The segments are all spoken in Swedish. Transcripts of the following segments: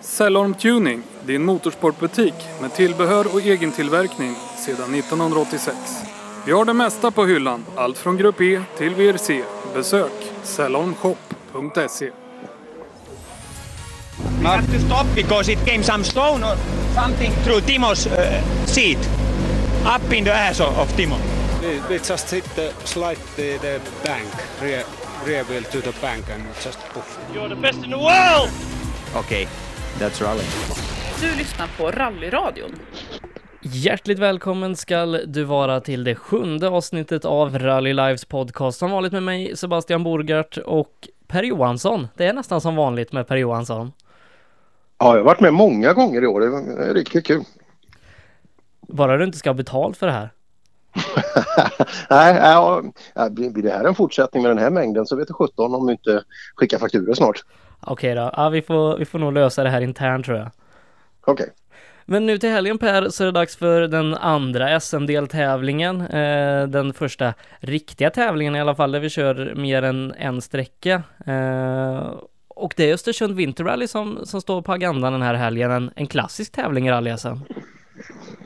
Cellorm Tuning, din motorsportbutik med tillbehör och egentillverkning sedan 1986. Vi har det mesta på hyllan, allt från Grupp E till VRC. Besök cellormshop.se. We had to stop because it came some stone or something through Timo's uh, seat, up in the ass of, of Timo. We, we just hit the slide the, the bank, rear, rear wheel to the bank and just poof. You're the best in the world! Okay, that's rally. Du lyssnar på Rallyradion. Hjärtligt välkommen skall du vara till det sjunde avsnittet av Rally Lives podcast. Som vanligt med mig Sebastian Borgart och Per Johansson. Det är nästan som vanligt med Per Johansson. Ja, jag har varit med många gånger i år. Det var riktigt kul. Bara du inte ska ha betalt för det här. Nej, ja, ja, blir det här en fortsättning med den här mängden så vet du 17 om du inte skickar fakturor snart. Okej då, ja, vi, får, vi får nog lösa det här internt tror jag. Okej. Men nu till helgen Per så är det dags för den andra SM-deltävlingen. Eh, den första riktiga tävlingen i alla fall där vi kör mer än en sträcka. Eh, och det är Östersund Winter Rally som, som står på agendan den här helgen. En, en klassisk tävling i rally-SM.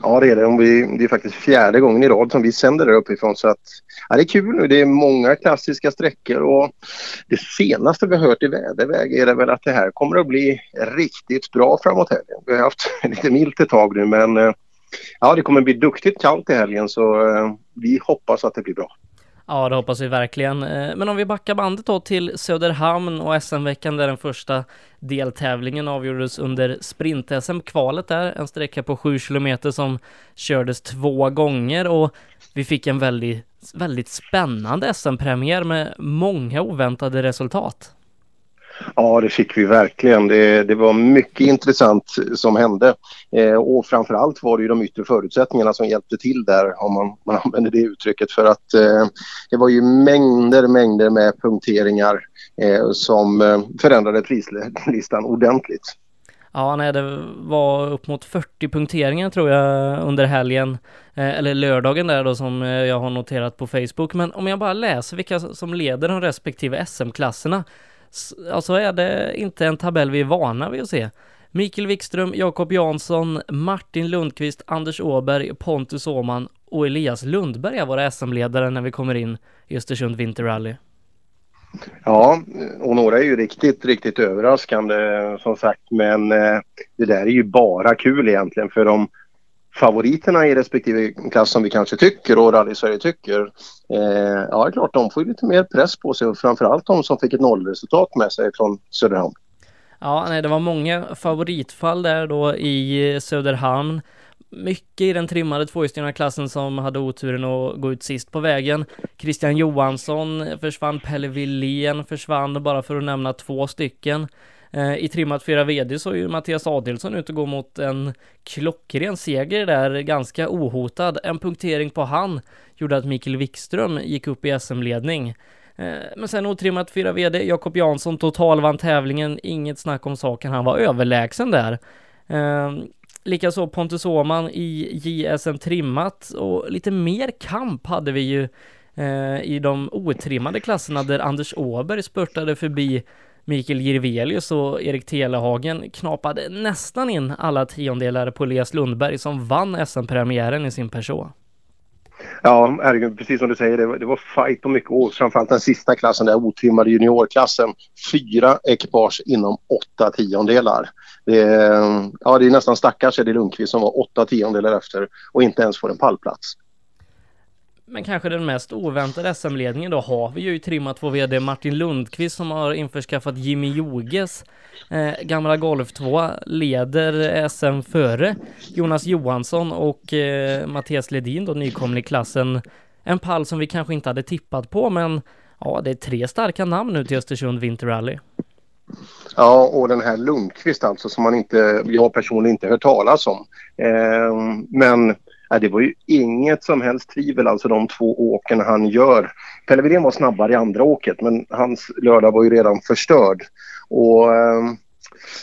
Ja, det är det. Vi, det är faktiskt fjärde gången i rad som vi sänder där uppifrån. Så att, ja, det är kul nu. Det är många klassiska sträckor och det senaste vi har hört i väderväg är det väl att det här kommer att bli riktigt bra framåt helgen. Vi har haft lite milt ett tag nu men eh, ja, det kommer bli duktigt kallt i helgen så eh, vi hoppas att det blir bra. Ja, det hoppas vi verkligen. Eh, men om vi backar bandet då till Söderhamn och SM-veckan där den första deltävlingen avgjordes under sprint-SM-kvalet där, en sträcka på 7 kilometer som kördes två gånger och vi fick en väldigt, väldigt spännande SM-premiär med många oväntade resultat. Ja, det fick vi verkligen. Det, det var mycket intressant som hände. Eh, och framförallt var det ju de yttre förutsättningarna som hjälpte till där, om man, man använder det uttrycket. För att eh, det var ju mängder, mängder med punkteringar eh, som eh, förändrade prislistan ordentligt. Ja, nej, det var upp mot 40 punkteringar tror jag under helgen, eh, eller lördagen där då som eh, jag har noterat på Facebook. Men om jag bara läser vilka som leder de respektive SM-klasserna, s- alltså är det inte en tabell vi är vana vid att se. Mikael Wikström, Jakob Jansson, Martin Lundqvist, Anders Åberg, Pontus Åhman och Elias Lundberg är våra SM-ledare när vi kommer in i Östersund Winter Rally. Ja, och några är ju riktigt, riktigt överraskande som sagt. Men eh, det där är ju bara kul egentligen för de favoriterna i respektive klass som vi kanske tycker och Rally Sverige tycker. Eh, ja, det är klart, de får ju lite mer press på sig och framförallt de som fick ett nollresultat med sig från Söderhamn. Ja, nej, det var många favoritfall där då i Söderhamn. Mycket i den trimmade tvåhjulsdrivna klassen som hade oturen att gå ut sist på vägen. Christian Johansson försvann, Pelle Villén försvann, bara för att nämna två stycken. Eh, I trimmat 4 VD så är ju Mattias Adelsson ute och går mot en klockren seger där, ganska ohotad. En punktering på han gjorde att Mikael Wikström gick upp i SM-ledning. Eh, men sen otrimmat 4 VD, Jakob Jansson total vann tävlingen, inget snack om saken, han var överlägsen där. Eh, likaså Pontus Åhman i JSM trimmat och lite mer kamp hade vi ju i de otrimmade klasserna där Anders Åberg spurtade förbi Mikael Jirvelius och Erik Telehagen knapade nästan in alla tiondelar på Elias Lundberg som vann SM-premiären i sin person. Ja, herregud, precis som du säger, det var, det var fight på mycket och framförallt den sista klassen, den otrimmade juniorklassen. Fyra ekipage inom åtta tiondelar. Det, är- ja, det är nästan stackars Eddie Lundqvist som var åtta tiondelar efter och inte ens får en pallplats. Men kanske den mest oväntade SM-ledningen då har vi ju i trimmat vår VD Martin Lundqvist som har införskaffat Jimmy Joges eh, gamla Golf 2 leder SM före Jonas Johansson och eh, Mattias Ledin då nykomling i klassen. En pall som vi kanske inte hade tippat på men ja, det är tre starka namn nu till Östersund Winter Rally. Ja, och den här Lundqvist alltså som man inte, jag personligen inte hört talas om. Eh, men ja, det var ju inget som helst tvivel alltså de två åken han gör. Pelle Widén var snabbare i andra åket men hans lördag var ju redan förstörd. Och ehm,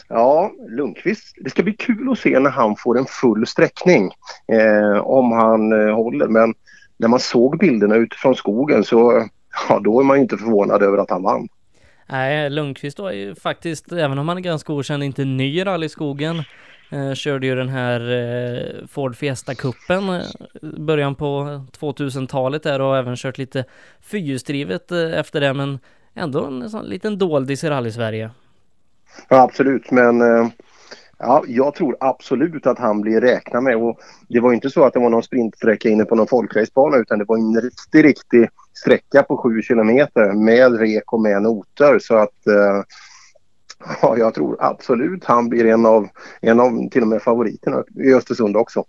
ja, Lundqvist, det ska bli kul att se när han får en full sträckning. Eh, om han eh, håller men när man såg bilderna utifrån skogen så ja, då är man ju inte förvånad över att han vann. Nej, Lundqvist var ju faktiskt, även om han är ganska okänd, inte ny i rallyskogen. Eh, körde ju den här eh, Ford Fiesta-cupen eh, början på 2000-talet där och även kört lite fyrhjulsdrivet eh, efter det, men ändå en sån liten doldis i rally-Sverige. Ja, absolut, men eh, ja, jag tror absolut att han blir räknad med. Och det var inte så att det var någon sprintsträcka inne på någon folkracebana utan det var en riktig, riktig sträcka på sju kilometer med rek och med noter. Så att eh, ja, jag tror absolut han blir en av, en av till och med favoriterna i Östersund också.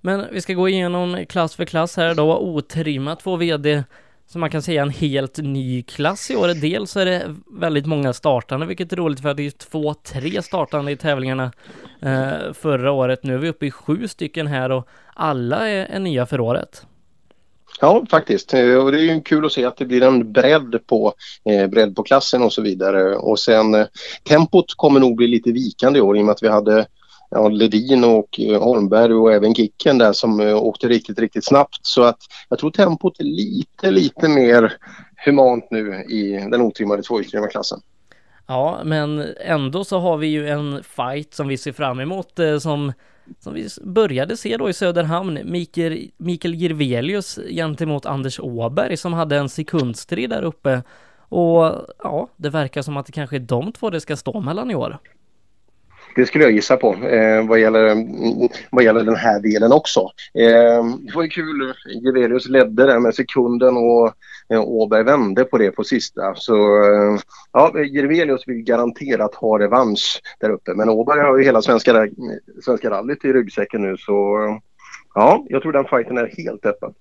Men vi ska gå igenom klass för klass här då, otrimmat två VD som man kan säga en helt ny klass i år. Dels är det väldigt många startande, vilket är roligt för att det är två, tre startande i tävlingarna eh, förra året. Nu är vi uppe i sju stycken här och alla är, är nya för året. Ja, faktiskt. Eh, och det är ju kul att se att det blir en bredd på, eh, bredd på klassen och så vidare. Och sen eh, tempot kommer nog bli lite vikande i år i och med att vi hade ja, Ledin och eh, Holmberg och även Kicken där som eh, åkte riktigt, riktigt snabbt. Så att jag tror tempot är lite, lite mer humant nu i den otrimmade tvåhjulsdrivna klassen. Ja, men ändå så har vi ju en fight som vi ser fram emot eh, som, som vi började se då i Söderhamn. Mikael, Mikael Girvelius gentemot Anders Åberg som hade en sekundstrid där uppe. Och ja, det verkar som att det kanske är de två det ska stå mellan i år. Det skulle jag gissa på eh, vad, gäller, mm, mm, vad gäller den här delen också. Eh, det var ju kul. Gevelius ledde där med sekunden och Eh, Åberg vände på det på sista. Så eh, ja, Jirvelius vill garanterat ha revansch där uppe. Men Åberg har ju hela svenska, svenska rallyt i ryggsäcken nu så ja, jag tror den fighten är helt öppen.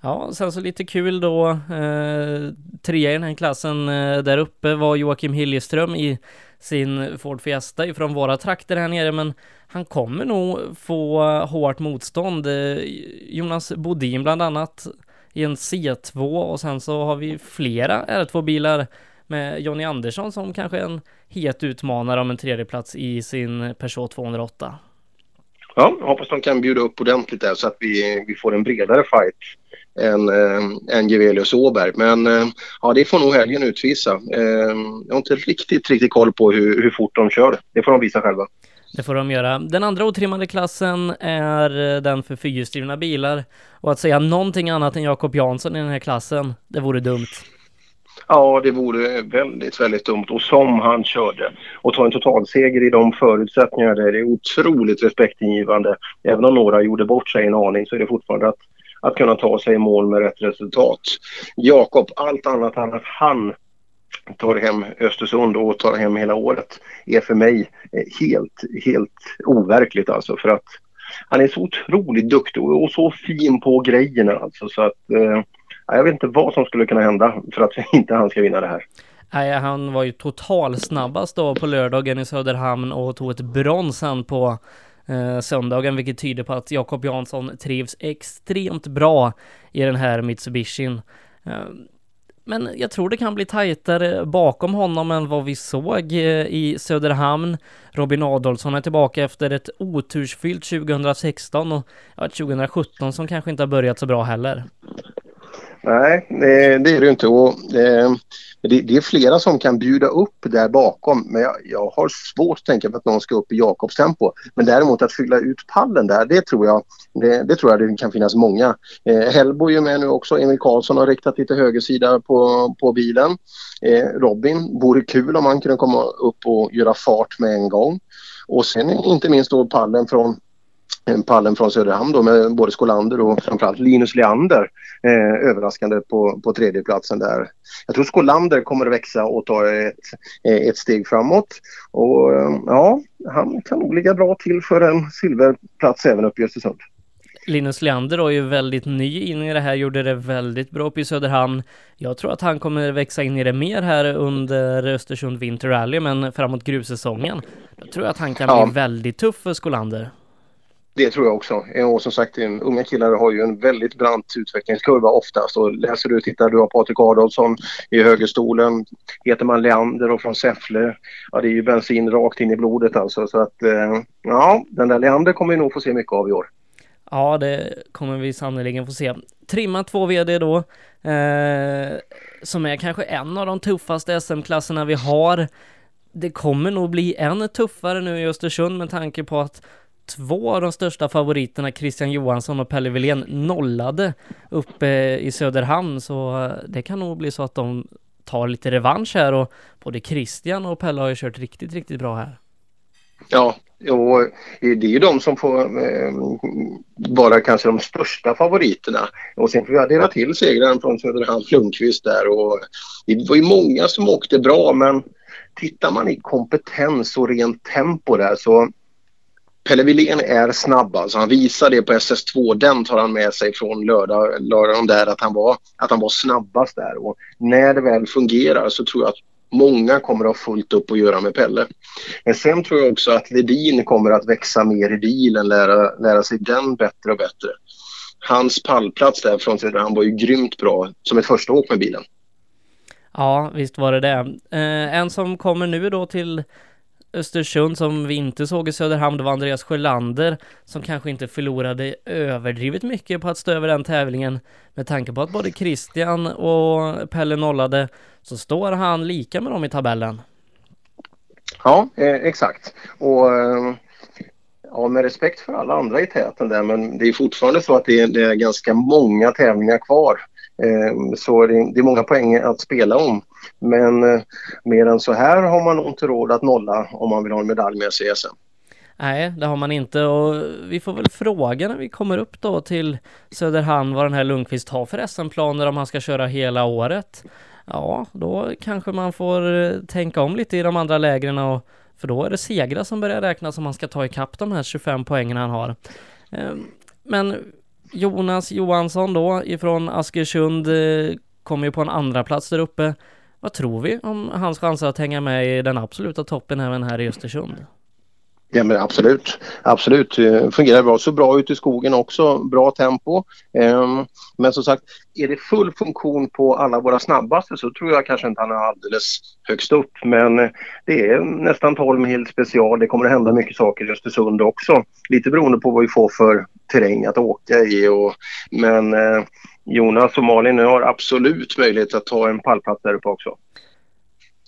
Ja, sen så lite kul då, eh, trea i den här klassen eh, där uppe var Joakim Hiljeström i sin Ford Fiesta ifrån våra trakter här nere, men han kommer nog få hårt motstånd. Eh, Jonas Bodin bland annat i en C2 och sen så har vi flera R2-bilar med Jonny Andersson som kanske är en het utmanare om en tredjeplats i sin Peugeot 208. Ja, jag hoppas de kan bjuda upp ordentligt där så att vi, vi får en bredare fight än, äh, än Gevelius Åberg. Men äh, ja, det får nog helgen utvisa. Äh, jag har inte riktigt, riktigt koll på hur, hur fort de kör. Det får de visa själva. Det får de göra. Den andra otrimmade klassen är eh, den för fyrhjulsdrivna bilar. Och att säga någonting annat än Jakob Jansson i den här klassen, det vore dumt. Ja, det vore väldigt, väldigt dumt. Och som han körde. Och ta en totalseger i de förutsättningarna där det är otroligt respektingivande. Även om några gjorde bort sig en aning så är det fortfarande att att kunna ta sig i mål med rätt resultat. Jakob, allt annat än att han tar hem Östersund och tar hem hela året är för mig eh, helt, helt overkligt alltså för att han är så otroligt duktig och så fin på grejerna alltså så att eh, jag vet inte vad som skulle kunna hända för att inte han ska vinna det här. Nej, han var ju total snabbast då på lördagen i Söderhamn och tog ett brons han på eh, söndagen, vilket tyder på att Jakob Jansson trivs extremt bra i den här Mitsubishin. Eh, men jag tror det kan bli tajtare bakom honom än vad vi såg eh, i Söderhamn. Robin Adolfsson är tillbaka efter ett otursfyllt 2016 och 2017 som kanske inte har börjat så bra heller. Nej, eh, det är det inte. Och, eh, det, det, är flera som kan bjuda upp där bakom men jag, jag har svårt att tänka mig att någon ska upp i Jakobs tempo. Men däremot att fylla ut pallen där, det tror jag det, det tror jag det kan finnas många. Eh, Hellbo är med nu också. Emil Karlsson har riktat lite högersida på, på bilen. Eh, Robin, vore kul om han kunde komma upp och göra fart med en gång. Och sen inte minst då pallen från pallen från Söderhamn då med både Skolander och framförallt Linus Leander eh, överraskande på, på tredjeplatsen där. Jag tror Skolander kommer att växa och ta ett, ett steg framåt och ja, han kan nog ligga bra till för en silverplats även uppe i Östersund. Linus Leander är ju väldigt ny in i det här, gjorde det väldigt bra uppe i Söderhamn. Jag tror att han kommer växa in i det mer här under Östersund Winter Rally, men framåt grussäsongen, då tror jag att han kan ja. bli väldigt tuff för Skolander. Det tror jag också. Eh, och som sagt, unga killar har ju en väldigt brant utvecklingskurva oftast. Och läser du, tittar, du har Patrik Adolfsson i högerstolen. Heter man Leander och från Säffle, ja det är ju bensin rakt in i blodet alltså. Så att eh, ja, den där Leander kommer vi nog få se mycket av i år. Ja, det kommer vi sannerligen få se. trimma två VD då, eh, som är kanske en av de tuffaste SM-klasserna vi har. Det kommer nog bli än tuffare nu i Östersund med tanke på att två av de största favoriterna, Christian Johansson och Pelle Wilén, nollade uppe eh, i Söderhamn, så eh, det kan nog bli så att de tar lite revansch här och både Christian och Pelle har ju kört riktigt, riktigt bra här. Ja, och eh, det är ju de som får eh, vara kanske de största favoriterna. Och sen får vi addera till segraren från Söderhamn, Lundqvist där. Och det var ju många som åkte bra men tittar man i kompetens och rent tempo där så Pelle Wilén är snabb alltså. Han visar det på SS2. Den tar han med sig från lördag, lördagen där att han, var, att han var snabbast där. Och när det väl fungerar så tror jag att många kommer att ha fullt upp att göra med Pelle. Men sen tror jag också att Ledin kommer att växa mer i bilen, lära, lära sig den bättre och bättre. Hans pallplats där från Söderhamn var ju grymt bra som ett första åk med bilen. Ja, visst var det det. Eh, en som kommer nu då till Östersund som vi inte såg i Söderhamn, det var Andreas Sjölander som kanske inte förlorade överdrivet mycket på att stå över den tävlingen. Med tanke på att både Christian och Pelle nollade så står han lika med dem i tabellen. Ja, eh, exakt. Och eh, ja, med respekt för alla andra i täten där men det är fortfarande så att det är, det är ganska många tävlingar kvar. Eh, så det, det är många poäng att spela om. Men eh, mer än så här har man nog inte råd att nolla om man vill ha en medalj med sig i SM. Nej, det har man inte och vi får väl fråga när vi kommer upp då till Söderhamn vad den här Lundqvist har för SM-planer om han ska köra hela året. Ja, då kanske man får eh, tänka om lite i de andra lägren och för då är det segrar som börjar räknas om man ska ta ikapp de här 25 poängen han har. Ehm, men Jonas Johansson då ifrån Askersund kom kommer ju på en andra plats där uppe. Vad tror vi om hans chanser att hänga med i den absoluta toppen även här i Östersund? Ja men absolut, absolut. Eh, fungerar bra. Så bra ute i skogen också, bra tempo. Ehm, men som sagt, är det full funktion på alla våra snabbaste så tror jag kanske inte han är alldeles högst upp. Men eh, det är nästan 12 mil special. Det kommer att hända mycket saker i Östersund också. Lite beroende på vad vi får för terräng att åka i. Och, men eh, Jonas och Malin har absolut möjlighet att ta en pallplats där uppe också.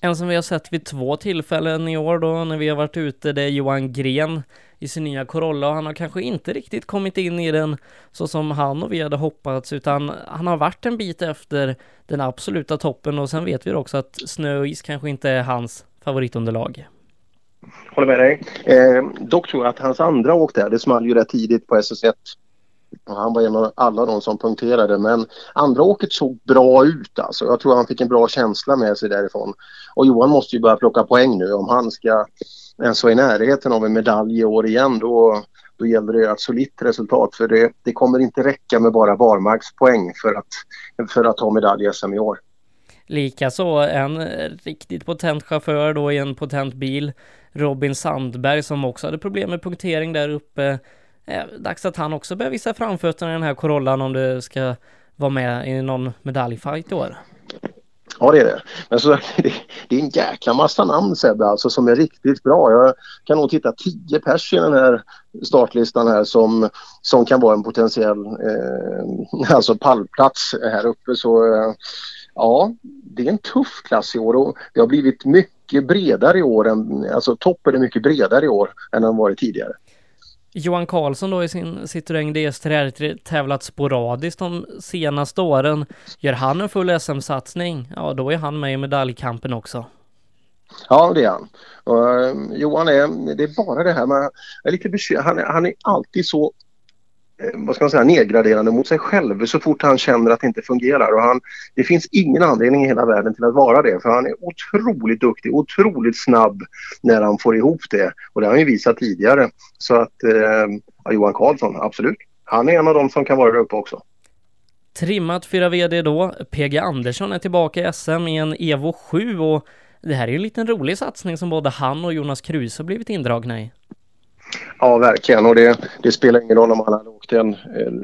En som vi har sett vid två tillfällen i år då när vi har varit ute, det är Johan Gren i sin nya Corolla och han har kanske inte riktigt kommit in i den så som han och vi hade hoppats utan han har varit en bit efter den absoluta toppen och sen vet vi också att snö och is kanske inte är hans favoritunderlag. Håller med dig. Eh, dock tror jag att hans andra åk där, det small ju rätt tidigt på SS1 han var en av alla de som punkterade men andra åket såg bra ut alltså. Jag tror han fick en bra känsla med sig därifrån. Och Johan måste ju börja plocka poäng nu om han ska ens vara i närheten av en medalj i år igen då, då gäller det ett solitt resultat för det, det kommer inte räcka med bara barmarkspoäng för att, för att ta medalj i SM i år. Likaså en riktigt potent chaufför då i en potent bil, Robin Sandberg som också hade problem med punktering där uppe Eh, dags att han också börjar visa framfötterna i den här Corollan om det ska vara med i någon medaljfight i år. Ja det är det. Men så, det, det är en jäkla massa namn Sebbe alltså som är riktigt bra. Jag kan nog titta tio pers i den här startlistan här som, som kan vara en potentiell eh, alltså pallplats här uppe. Så eh, ja, det är en tuff klass i år och det har blivit mycket bredare i år. Än, alltså toppen är mycket bredare i år än den varit tidigare. Johan Karlsson då i sin Citroën DS3 tävlat sporadiskt de senaste åren. Gör han en full SM-satsning, ja då är han med i medaljkampen också. Ja, det är han. Och, uh, Johan är, det är bara det här med, är lite han, han är alltid så Eh, vad ska man säga, nedgraderande mot sig själv så fort han känner att det inte fungerar. Och han, det finns ingen anledning i hela världen till att vara det för han är otroligt duktig, otroligt snabb när han får ihop det. Och det har han ju visat tidigare. Så att eh, Johan Karlsson, absolut. Han är en av dem som kan vara där uppe också. Trimmat 4 VD då. PG Andersson är tillbaka i SM i en Evo 7 och det här är ju en liten rolig satsning som både han och Jonas Kruse har blivit indragna i. Ja, verkligen. Och det, det spelar ingen roll om han hade åkt en,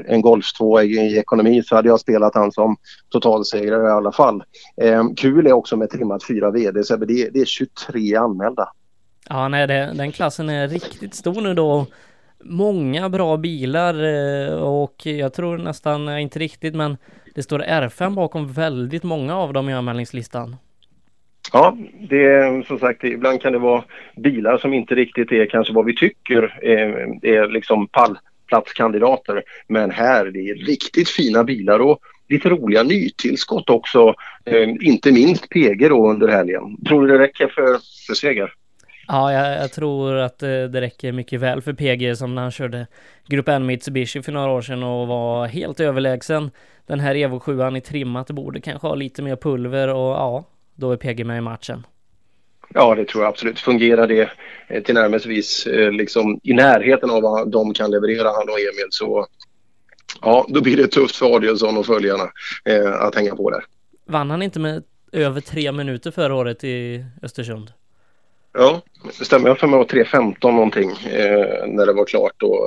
en Golf 2 i, i ekonomi så hade jag spelat han som totalsegrare i alla fall. Eh, kul är också med trimmat fyra VD, så det, det är 23 anmälda. Ja, nej, det, den klassen är riktigt stor nu då. många bra bilar eh, och jag tror nästan, eh, inte riktigt, men det står R5 bakom väldigt många av dem i anmälningslistan. Ja, det är som sagt ibland kan det vara bilar som inte riktigt är kanske vad vi tycker eh, är liksom pallplatskandidater. Men här det är riktigt fina bilar och lite roliga nytillskott också. Eh, inte minst PG då under helgen. Tror du det räcker för, för seger? Ja, jag, jag, tror att eh, det räcker mycket väl för PG som när han körde Grupp N Mitsubishi för några år sedan och var helt överlägsen. Den här Evo 7 i trimmat borde kanske ha lite mer pulver och ja, då är PG med i matchen. Ja, det tror jag absolut. Fungerar det eh, tillnärmelsevis eh, liksom i närheten av vad de kan leverera, han och Emil, så ja, då blir det tufft för Adielsson och följarna eh, att hänga på där. Vann han inte med över tre minuter förra året i Östersund? Ja, det stämmer. Jag för mig var 3.15 någonting eh, när det var klart. Och,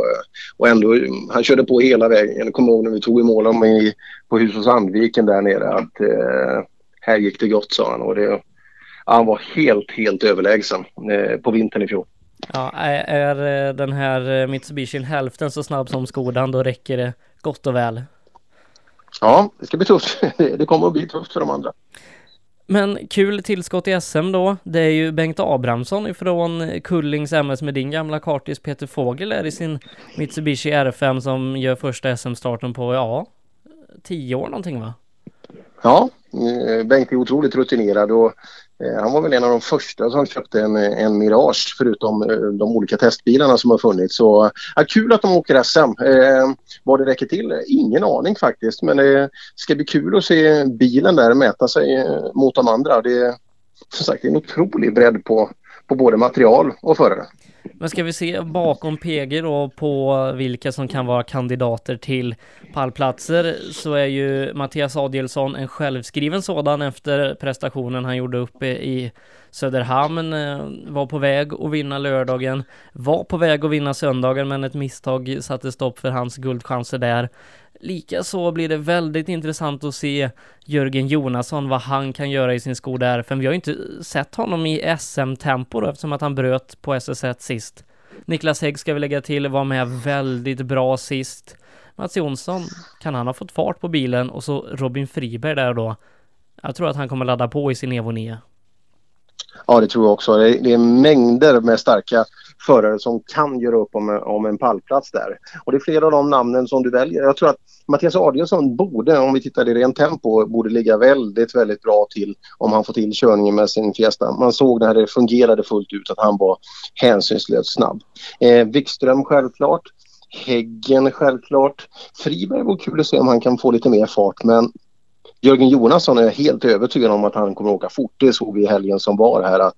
och ändå, han körde på hela vägen. Jag kommer ihåg när vi tog i mål om i, på Hus Sandviken där nere att eh, här gick det gott sa han. Och det, han var helt, helt överlägsen eh, på vintern i fjol. Ja, är, eh, den här Mitsubishi hälften så snabb som Skodan då räcker det gott och väl. Ja, det ska bli tufft. Det kommer att bli tufft för de andra. Men kul tillskott i SM då. Det är ju Bengt Abrahamsson ifrån Kullings MS med din gamla kartis Peter Fågel är i sin Mitsubishi R5 som gör första SM-starten på, ja, tio år någonting va? Ja, eh, Eh, Bengt är otroligt rutinerad och eh, han var väl en av de första som köpte en, en Mirage förutom eh, de olika testbilarna som har funnits. Så ja, kul att de åker SM. Eh, vad det räcker till? Ingen aning faktiskt men det ska bli kul att se bilen där mäta sig mot de andra. Det är som sagt en otrolig bredd på, på både material och förare. Men ska vi se bakom PG då på vilka som kan vara kandidater till pallplatser så är ju Mattias Adielsson en självskriven sådan efter prestationen han gjorde uppe i Söderhamn. Eh, var på väg att vinna lördagen, var på väg att vinna söndagen men ett misstag satte stopp för hans guldchanser där. Likaså blir det väldigt intressant att se Jörgen Jonasson, vad han kan göra i sin Skoda R5. Vi har ju inte sett honom i SM-tempo då, eftersom att han bröt på SS1 sist. Niklas Hägg ska vi lägga till, var med väldigt bra sist. Mats Jonsson, kan han ha fått fart på bilen? Och så Robin Friberg där då. Jag tror att han kommer ladda på i sin Evo 9. Ja, det tror jag också. Det är, det är mängder med starka förare som kan göra upp om, om en pallplats där. Och det är flera av de namnen som du väljer. Jag tror att Mattias Adielsson borde, om vi tittar i rent tempo, borde ligga väldigt, väldigt bra till om han får till körningen med sin Fiesta. Man såg när det fungerade fullt ut att han var hänsynslöst snabb. Eh, Wikström självklart. Häggen självklart. Friberg vore kul att se om han kan få lite mer fart men Jörgen Jonasson är helt övertygad om att han kommer att åka fort. Det såg vi i helgen som var här att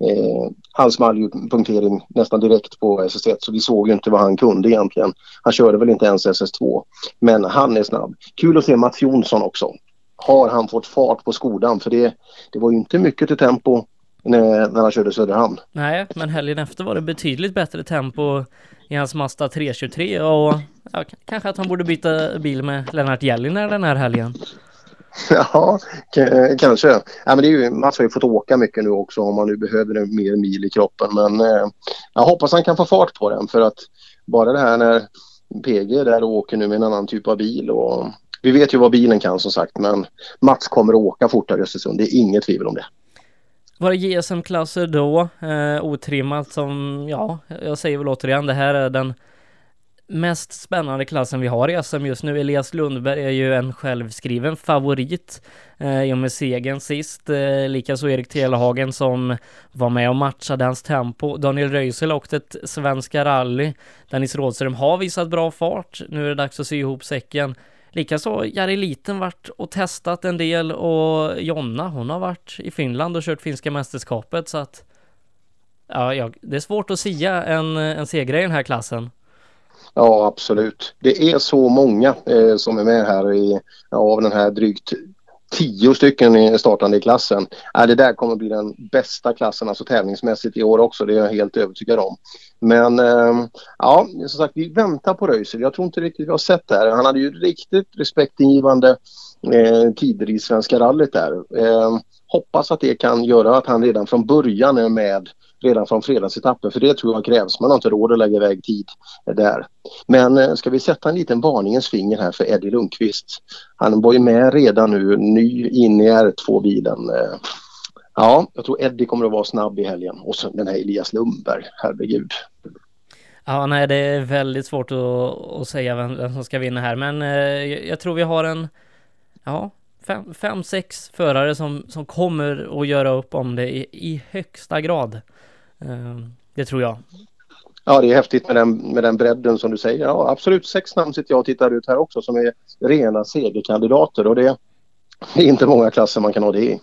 eh, han small ju punktering nästan direkt på SS1 så vi såg ju inte vad han kunde egentligen. Han körde väl inte ens SS2 men han är snabb. Kul att se Mats Jonsson också. Har han fått fart på Skodan för det, det var ju inte mycket till tempo när, när han körde Söderhamn. Nej, men helgen efter var det betydligt bättre tempo i hans Mazda 323 och ja, kanske att han borde byta bil med Lennart Gelliner den här helgen. Ja, eh, kanske. Ja, men det är ju, Mats har ju fått åka mycket nu också om han nu behöver mer mil i kroppen. Men eh, jag hoppas han kan få fart på den för att bara det här när PG är där och åker nu med en annan typ av bil och vi vet ju vad bilen kan som sagt men Mats kommer att åka fortare i Östersund. Det är inget tvivel om det. Var det GSM-klasser då? Eh, otrimmat som, ja, jag säger väl återigen, det här är den mest spännande klassen vi har i SM just nu. Elias Lundberg är ju en självskriven favorit eh, i och med segern sist. Eh, Likaså Erik Telehagen som var med och matchade hans tempo. Daniel Röisel åkte ett svenska rally. Dennis Rådström har visat bra fart. Nu är det dags att sy ihop säcken. Likaså Jari Liten varit och testat en del och Jonna hon har varit i Finland och kört finska mästerskapet så att Ja, ja det är svårt att sia en, en seger i den här klassen. Ja, absolut. Det är så många eh, som är med här i, av den här drygt tio stycken startande i klassen. Äh, det där kommer bli den bästa klassen, alltså tävlingsmässigt i år också. Det är jag helt övertygad om. Men eh, ja, som sagt, vi väntar på Röisel. Jag tror inte riktigt vi har sett det här. Han hade ju riktigt respektingivande eh, tider i Svenska rallyt där. Eh, hoppas att det kan göra att han redan från början är med redan från fredagsetappen för det tror jag krävs. Man har inte råd att lägga iväg tid där. Men eh, ska vi sätta en liten varningens finger här för Eddie Lundqvist. Han var ju med redan nu, ny in i R2-bilen. Eh. Ja, jag tror Eddie kommer att vara snabb i helgen. Och så den här Elias Lundberg, herregud. Ja, nej, det är väldigt svårt att, att säga vem, vem, som ska vinna här, men eh, jag tror vi har en, ja, fem, fem, sex förare som, som kommer att göra upp om det i, i högsta grad. Eh, det tror jag. Ja, det är häftigt med den, med den bredden som du säger. Ja, absolut, sex namn sitter jag och tittar ut här också som är rena segerkandidater och det, det är inte många klasser man kan ha det i.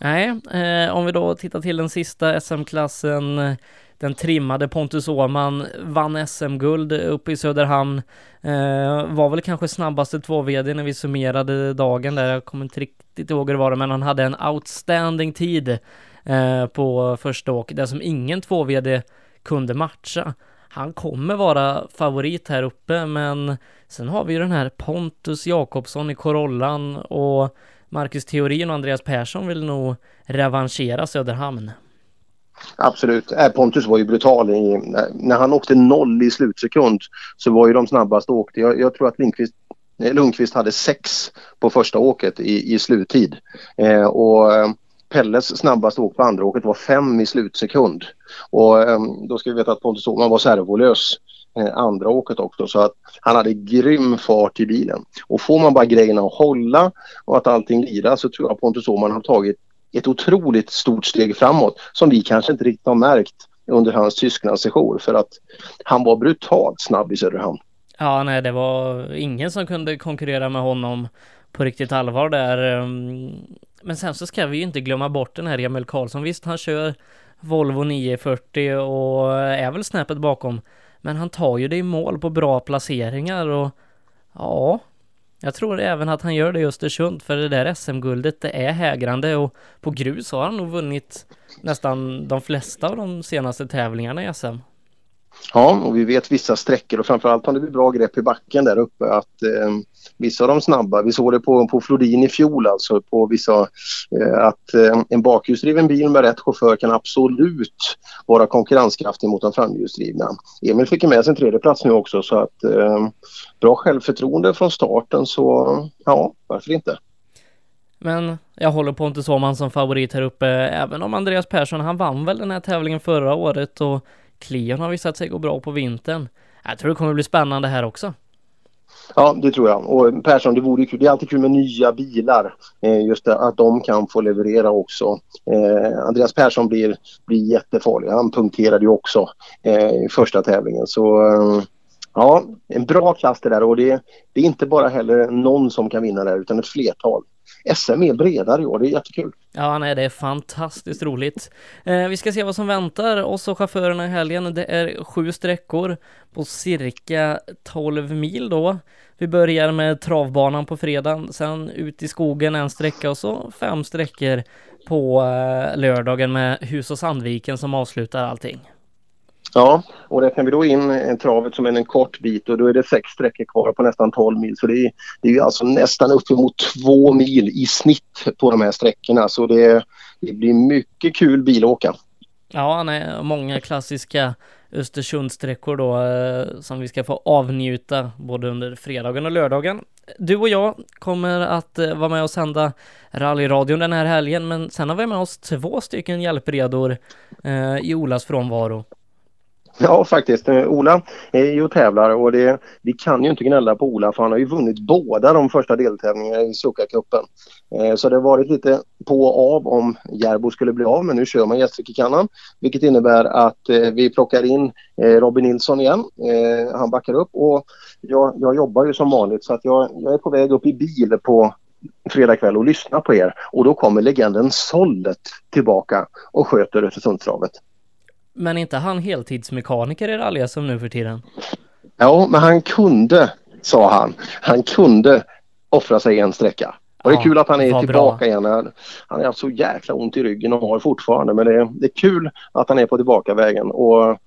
Nej, eh, om vi då tittar till den sista SM-klassen den trimmade Pontus Åhman vann SM-guld uppe i Söderhamn. Eh, var väl kanske snabbaste 2-VD när vi summerade dagen där. Jag kommer inte riktigt ihåg hur det var, men han hade en outstanding tid eh, på första åket, det som ingen 2-VD kunde matcha. Han kommer vara favorit här uppe, men sen har vi ju den här Pontus Jakobsson i Corollan och Marcus Theorin och Andreas Persson vill nog revanschera Söderhamn. Absolut. Äh, Pontus var ju brutal. I, när han åkte noll i slutsekund så var ju de snabbast åkte. Jag, jag tror att Lindqvist, eh, Lundqvist hade sex på första åket i, i sluttid. Eh, och eh, Pelles snabbaste åk på andra åket var fem i slutsekund. Och ehm, då ska vi veta att Pontus Åhman var servolös eh, andra åket också så att han hade grym fart i bilen. Och får man bara grejerna att hålla och att allting lirar så tror jag Pontus Åhman har tagit ett otroligt stort steg framåt som vi kanske inte riktigt har märkt under hans Tysklandssession för att han var brutalt snabb i Söderhamn. Ja, nej, det var ingen som kunde konkurrera med honom på riktigt allvar där. Ehm, men sen så ska vi ju inte glömma bort den här Emil Karlsson. Visst, han kör Volvo 940 och är väl snäppet bakom. Men han tar ju det i mål på bra placeringar och ja, jag tror även att han gör det i Östersund för det där SM-guldet det är hägrande och på grus har han nog vunnit nästan de flesta av de senaste tävlingarna i SM. Ja, och vi vet vissa sträckor och framförallt har det bra grepp i backen där uppe att eh, vissa av de snabba, vi såg det på, på Flodin i fjol alltså på vissa, eh, att eh, en bakhjulsdriven bil med rätt chaufför kan absolut vara konkurrenskraftig mot de framhjulsdrivna. Emil fick med sig en tredjeplats nu också så att eh, bra självförtroende från starten så ja, varför inte? Men jag håller på inte Åhman som favorit här uppe, även om Andreas Persson, han vann väl den här tävlingen förra året och Cleon har visat sig gå bra på vintern. Jag tror det kommer bli spännande här också. Ja, det tror jag. Och Persson, det vore kul. Det är alltid kul med nya bilar. Eh, just det, att de kan få leverera också. Eh, Andreas Persson blir, blir jättefarlig. Han punkterade ju också eh, i första tävlingen. Så eh, ja, en bra klass det där och det, det är inte bara heller någon som kan vinna där utan ett flertal. SM är bredare i år, det är jättekul. Ja, nej, det är fantastiskt roligt. Eh, vi ska se vad som väntar oss och chaufförerna i helgen. Det är sju sträckor på cirka 12 mil då. Vi börjar med travbanan på fredagen, sen ut i skogen en sträcka och så fem sträckor på eh, lördagen med Hus och Sandviken som avslutar allting. Ja, och räknar vi då in eh, travet som är en kort bit och då är det sex sträckor kvar på nästan 12 mil. Så det är, det är alltså nästan uppemot två mil i snitt på de här sträckorna. Så det, det blir mycket kul bilåka. Ja, nej, många klassiska Östersundssträckor då eh, som vi ska få avnjuta både under fredagen och lördagen. Du och jag kommer att eh, vara med och sända rallyradion den här helgen, men sen har vi med oss två stycken hjälpredor eh, i Olas frånvaro. Ja, faktiskt. Eh, Ola är ju och tävlar och det, vi kan ju inte gnälla på Ola för han har ju vunnit båda de första deltävlingarna i Succa-cupen. Eh, så det har varit lite på och av om Järbo skulle bli av men nu kör man Gästrikekannan. vilket innebär att eh, vi plockar in eh, Robin Nilsson igen. Eh, han backar upp och jag, jag jobbar ju som vanligt så att jag, jag är på väg upp i bil på fredag kväll och lyssnar på er och då kommer legenden Sollet tillbaka och sköter Östersundstravet. Men inte han heltidsmekaniker i rally som nu för tiden? Ja, men han kunde, sa han, han kunde offra sig en sträcka. Och det är ja, kul att han är tillbaka bra. igen. Han har haft så jäkla ont i ryggen och har fortfarande men det är, det är kul att han är på tillbakavägen. Och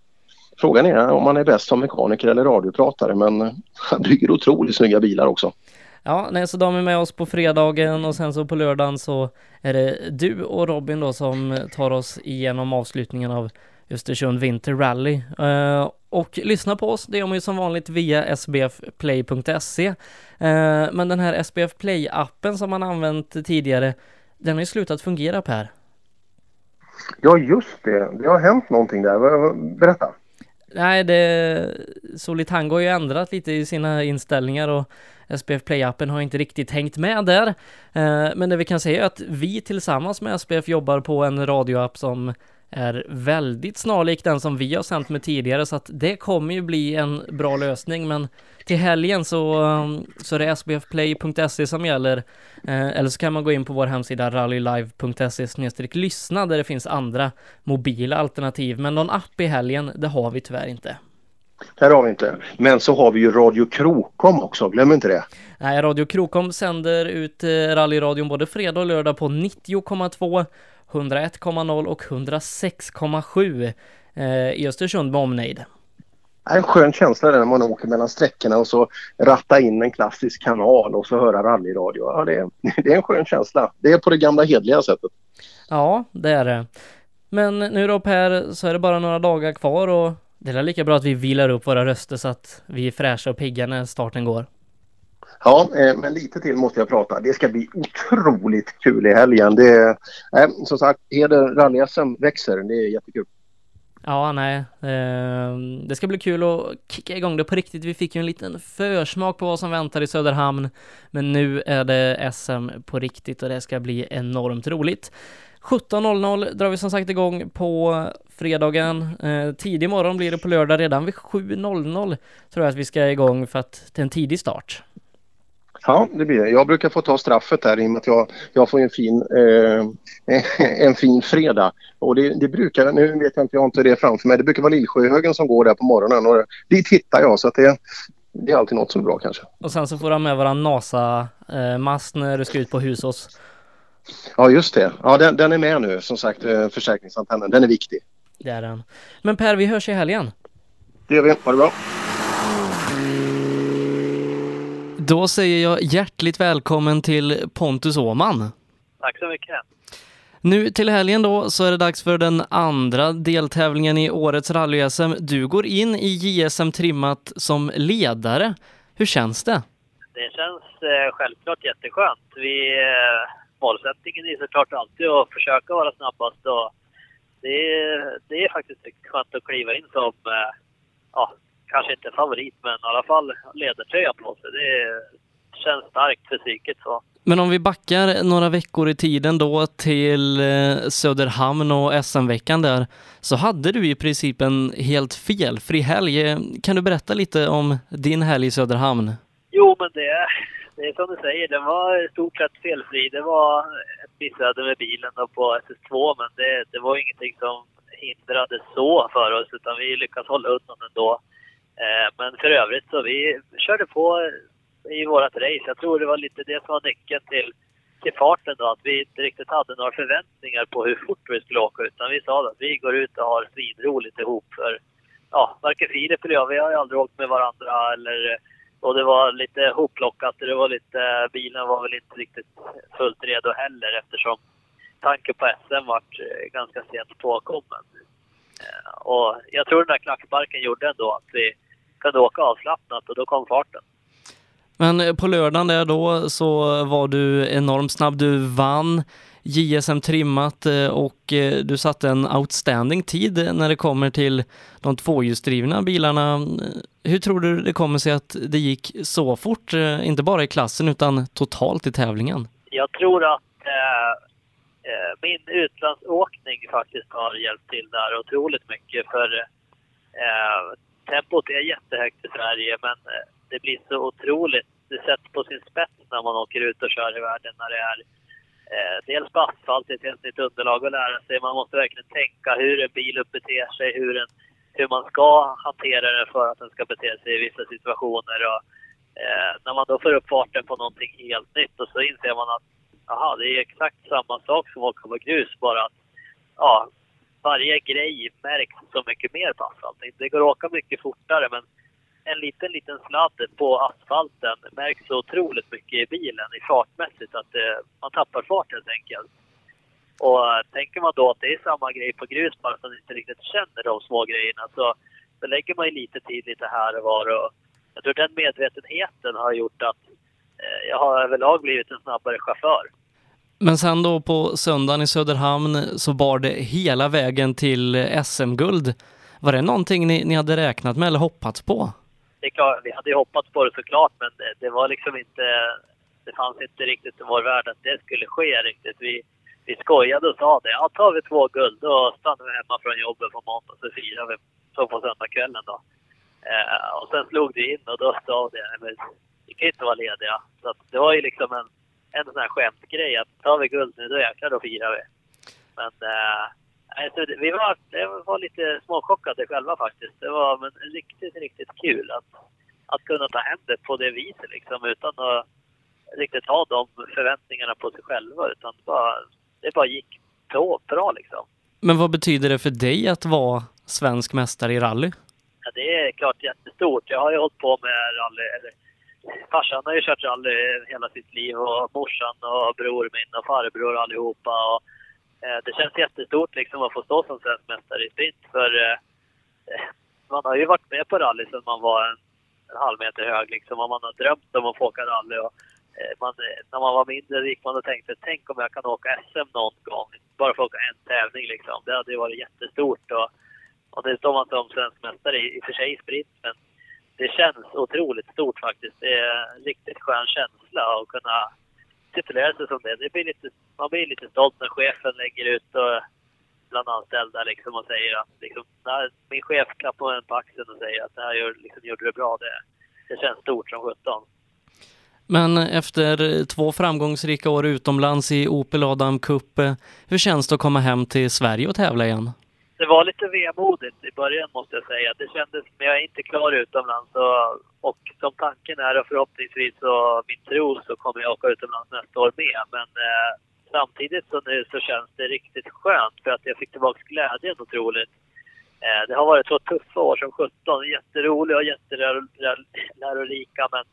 frågan är om han är bäst som mekaniker eller radiopratare men han bygger otroligt snygga bilar också. Ja, nej, så de är med oss på fredagen och sen så på lördagen så är det du och Robin då som tar oss igenom avslutningen av Östersund Vinter Rally. Eh, och lyssna på oss, det gör man ju som vanligt via sbfplay.se. Eh, men den här SBF Play-appen som man använt tidigare, den har ju slutat fungera Per. Ja, just det. Det har hänt någonting där. Berätta. Nej, det... Solitango har ju ändrat lite i sina inställningar och SPF Play-appen har inte riktigt hängt med där. Eh, men det vi kan säga är att vi tillsammans med SPF jobbar på en radioapp som är väldigt snarlik den som vi har sänt med tidigare så att det kommer ju bli en bra lösning men till helgen så, um, så är det sbfplay.se som gäller eh, eller så kan man gå in på vår hemsida rallylive.se lyssna där det finns andra mobila alternativ men någon app i helgen det har vi tyvärr inte. Det har vi inte. Men så har vi ju Radio Krokom också, glöm inte det. Nej, Radio Krokom sänder ut eh, rallyradion både fredag och lördag på 90,2 101,0 och 106,7 eh, i Östersund med omnejd. En skön känsla när man åker mellan sträckorna och så ratta in en klassisk kanal och så höra rallyradio. Ja, det, är, det är en skön känsla. Det är på det gamla hedliga sättet. Ja, det är det. Men nu då Per, så är det bara några dagar kvar och det är lika bra att vi vilar upp våra röster så att vi är fräscha och pigga när starten går. Ja, eh, men lite till måste jag prata. Det ska bli otroligt kul i helgen. Det, eh, som sagt, Heder rally SM växer. Det är jättekul. Ja, nej. Eh, det ska bli kul att kicka igång det på riktigt. Vi fick ju en liten försmak på vad som väntar i Söderhamn. Men nu är det SM på riktigt och det ska bli enormt roligt. 17.00 drar vi som sagt igång på fredagen. Eh, tidig morgon blir det på lördag. Redan vid 7.00 tror jag att vi ska igång för att det är en tidig start. Ja, det blir det. Jag brukar få ta straffet där i och med att jag, jag får en fin, eh, en fin fredag. Och det, det, brukar, nu vet jag inte, jag har inte det framför mig, det brukar vara Lillsjöhögen som går där på morgonen och dit hittar jag så att det, det är alltid något som är bra kanske. Och sen så får du med våran NASA-mast när du ska ut på Husås. Ja, just det. Ja, den, den är med nu, som sagt, eh, försäkringsantennen. Den är viktig. Det är den. Men Per, vi hörs i helgen. Det gör vi. Ha det bra. Då säger jag hjärtligt välkommen till Pontus Åman. Tack så mycket. Nu till helgen då så är det dags för den andra deltävlingen i årets rally-SM. Du går in i JSM trimmat som ledare. Hur känns det? Det känns eh, självklart jätteskönt. Vi, eh, målsättningen är såklart alltid att försöka vara snabbast och det, det är faktiskt skönt att kliva in som eh, ja, kanske inte favorit, men i alla fall ledartröja på sig. Det känns starkt för psyket. Så. Men om vi backar några veckor i tiden då till eh, Söderhamn och SM-veckan där, så hade du i princip en helt felfri helg. Kan du berätta lite om din helg i Söderhamn? Jo, men det, det är som du säger, den var i stort sett felfri. Det var ett missöde med bilen på SS2, men det, det var ingenting som hindrade så för oss, utan vi lyckades hålla undan ändå. Eh, men för övrigt så vi körde på i vårat race. Jag tror det var lite det som var nyckeln till, till farten då, att vi inte riktigt hade några förväntningar på hur fort vi skulle åka utan vi sa att vi går ut och har svinroligt ihop för ja, varken Filip eller jag, vi har ju aldrig åkt med varandra eller och det var lite hopplockat det var lite, bilen var väl inte riktigt fullt redo heller eftersom tanken på SM vart eh, ganska sent påkommen. Eh, och jag tror den där klackbarken gjorde ändå att vi kunde åka avslappnat och då kom farten. Men eh, på lördagen där då så var du enormt snabb. Du vann JSM trimmat eh, och eh, du satte en outstanding tid när det kommer till de tvåhjulsdrivna bilarna. Hur tror du det kommer sig att det gick så fort, inte bara i klassen utan totalt i tävlingen? Jag tror att eh, min utlandsåkning faktiskt har hjälpt till där otroligt mycket för eh, tempot är jättehögt i Sverige men eh, det blir så otroligt, det sätts på sin spets när man åker ut och kör i världen när det är eh, dels på asfalt, ett helt nytt underlag att lära sig. Man måste verkligen tänka hur en bil beter sig, hur, en, hur man ska hantera den för att den ska bete sig i vissa situationer. Och, eh, när man då får upp farten på någonting helt nytt och så inser man att aha, det är exakt samma sak som att åka på grus, bara att ja, varje grej märks så mycket mer på asfalten. Det går att åka mycket fortare men en liten, liten sladd på asfalten märks så otroligt mycket i bilen i fartmässigt att eh, man tappar fart helt enkelt. Och eh, tänker man då att det är samma grej på grus bara att man inte riktigt känner de små grejerna så, så lägger man ju lite tid lite här och var. Och jag tror den medvetenheten har gjort att eh, jag har överlag blivit en snabbare chaufför. Men sen då på söndagen i Söderhamn så bar det hela vägen till SM-guld. Var det någonting ni, ni hade räknat med eller hoppats på? Det är klart, vi hade ju hoppats på det såklart men det, det var liksom inte... Det fanns inte riktigt i vår värld att det skulle ske riktigt. Vi, vi skojade och sa det. Ja, tar vi två guld då stannar vi hemma från jobbet på måndag så firar vi så på söndagskvällen då. Eh, och sen slog det in och då sa det, men vi kan inte vara lediga. Så att det var ju liksom en, en sån här skämtgrej att tar vi guld nu då jäklar då firar vi. Men eh, alltså, vi var, var lite småchockade själva faktiskt. Det var men riktigt, riktigt kul att, att kunna ta hem det på det viset liksom utan att riktigt ha de förväntningarna på sig själva utan bara det bara gick på bra liksom. Men vad betyder det för dig att vara svensk mästare i rally? Ja, det är klart jättestort. Jag har ju hållit på med rally, eller farsan har ju kört rally hela sitt liv och morsan och bror min och farbror allihopa. Och, eh, det känns jättestort liksom att få stå som svensk mästare i sprint för eh, eh man har ju varit med på rally sedan man var en, en halv meter hög liksom och man har drömt om att få åka rally. Och, Eh, man, eh, när man var mindre gick man och tänkte, tänk om jag kan åka SM någon gång. Bara för att åka en tävling liksom. Det hade ju varit jättestort. Och, och det står man som svensk mästare, i, i och för sig i sprint, men det känns otroligt stort faktiskt. Det är en riktigt skön känsla att kunna titulera sig som det. det blir lite, man blir lite stolt när chefen lägger ut och bland anställda liksom och säger att liksom, när min chef klappar en på axeln och säger att det här gör, liksom, gjorde du bra. Det, det känns stort som sjutton. Men efter två framgångsrika år utomlands i Opel Adam Cup, eh, hur känns det att komma hem till Sverige och tävla igen? Det var lite vemodigt i början måste jag säga. Det kändes, som jag är inte klar utomlands och, och som tanken är och förhoppningsvis och min tro så kommer jag åka utomlands nästa år med. Men eh, samtidigt så nu så känns det riktigt skönt för att jag fick tillbaka glädjen otroligt. Eh, det har varit så tuffa år som 17, jätteroliga och jättelärorika men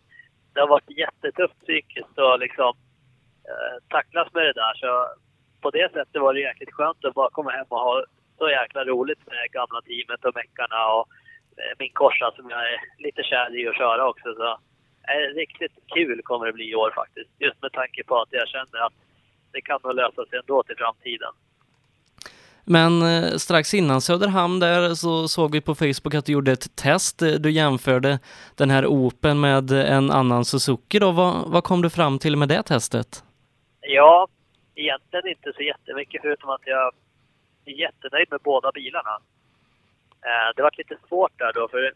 det har varit jättetufft psykiskt att liksom eh, tacklas med det där. Så på det sättet var det jäkligt skönt att bara komma hem och ha så jäkla roligt med gamla teamet och meckarna och eh, min korsa som jag är lite kär i att köra också. Så eh, riktigt kul kommer det bli i år faktiskt. Just med tanke på att jag känner att det kan nog lösa sig ändå till framtiden. Men eh, strax innan Söderhamn där så såg vi på Facebook att du gjorde ett test. Du jämförde den här Open med en annan Suzuki då. Vad, vad kom du fram till med det testet? Ja, egentligen inte så jättemycket förutom att jag är jättenöjd med båda bilarna. Eh, det var lite svårt där då för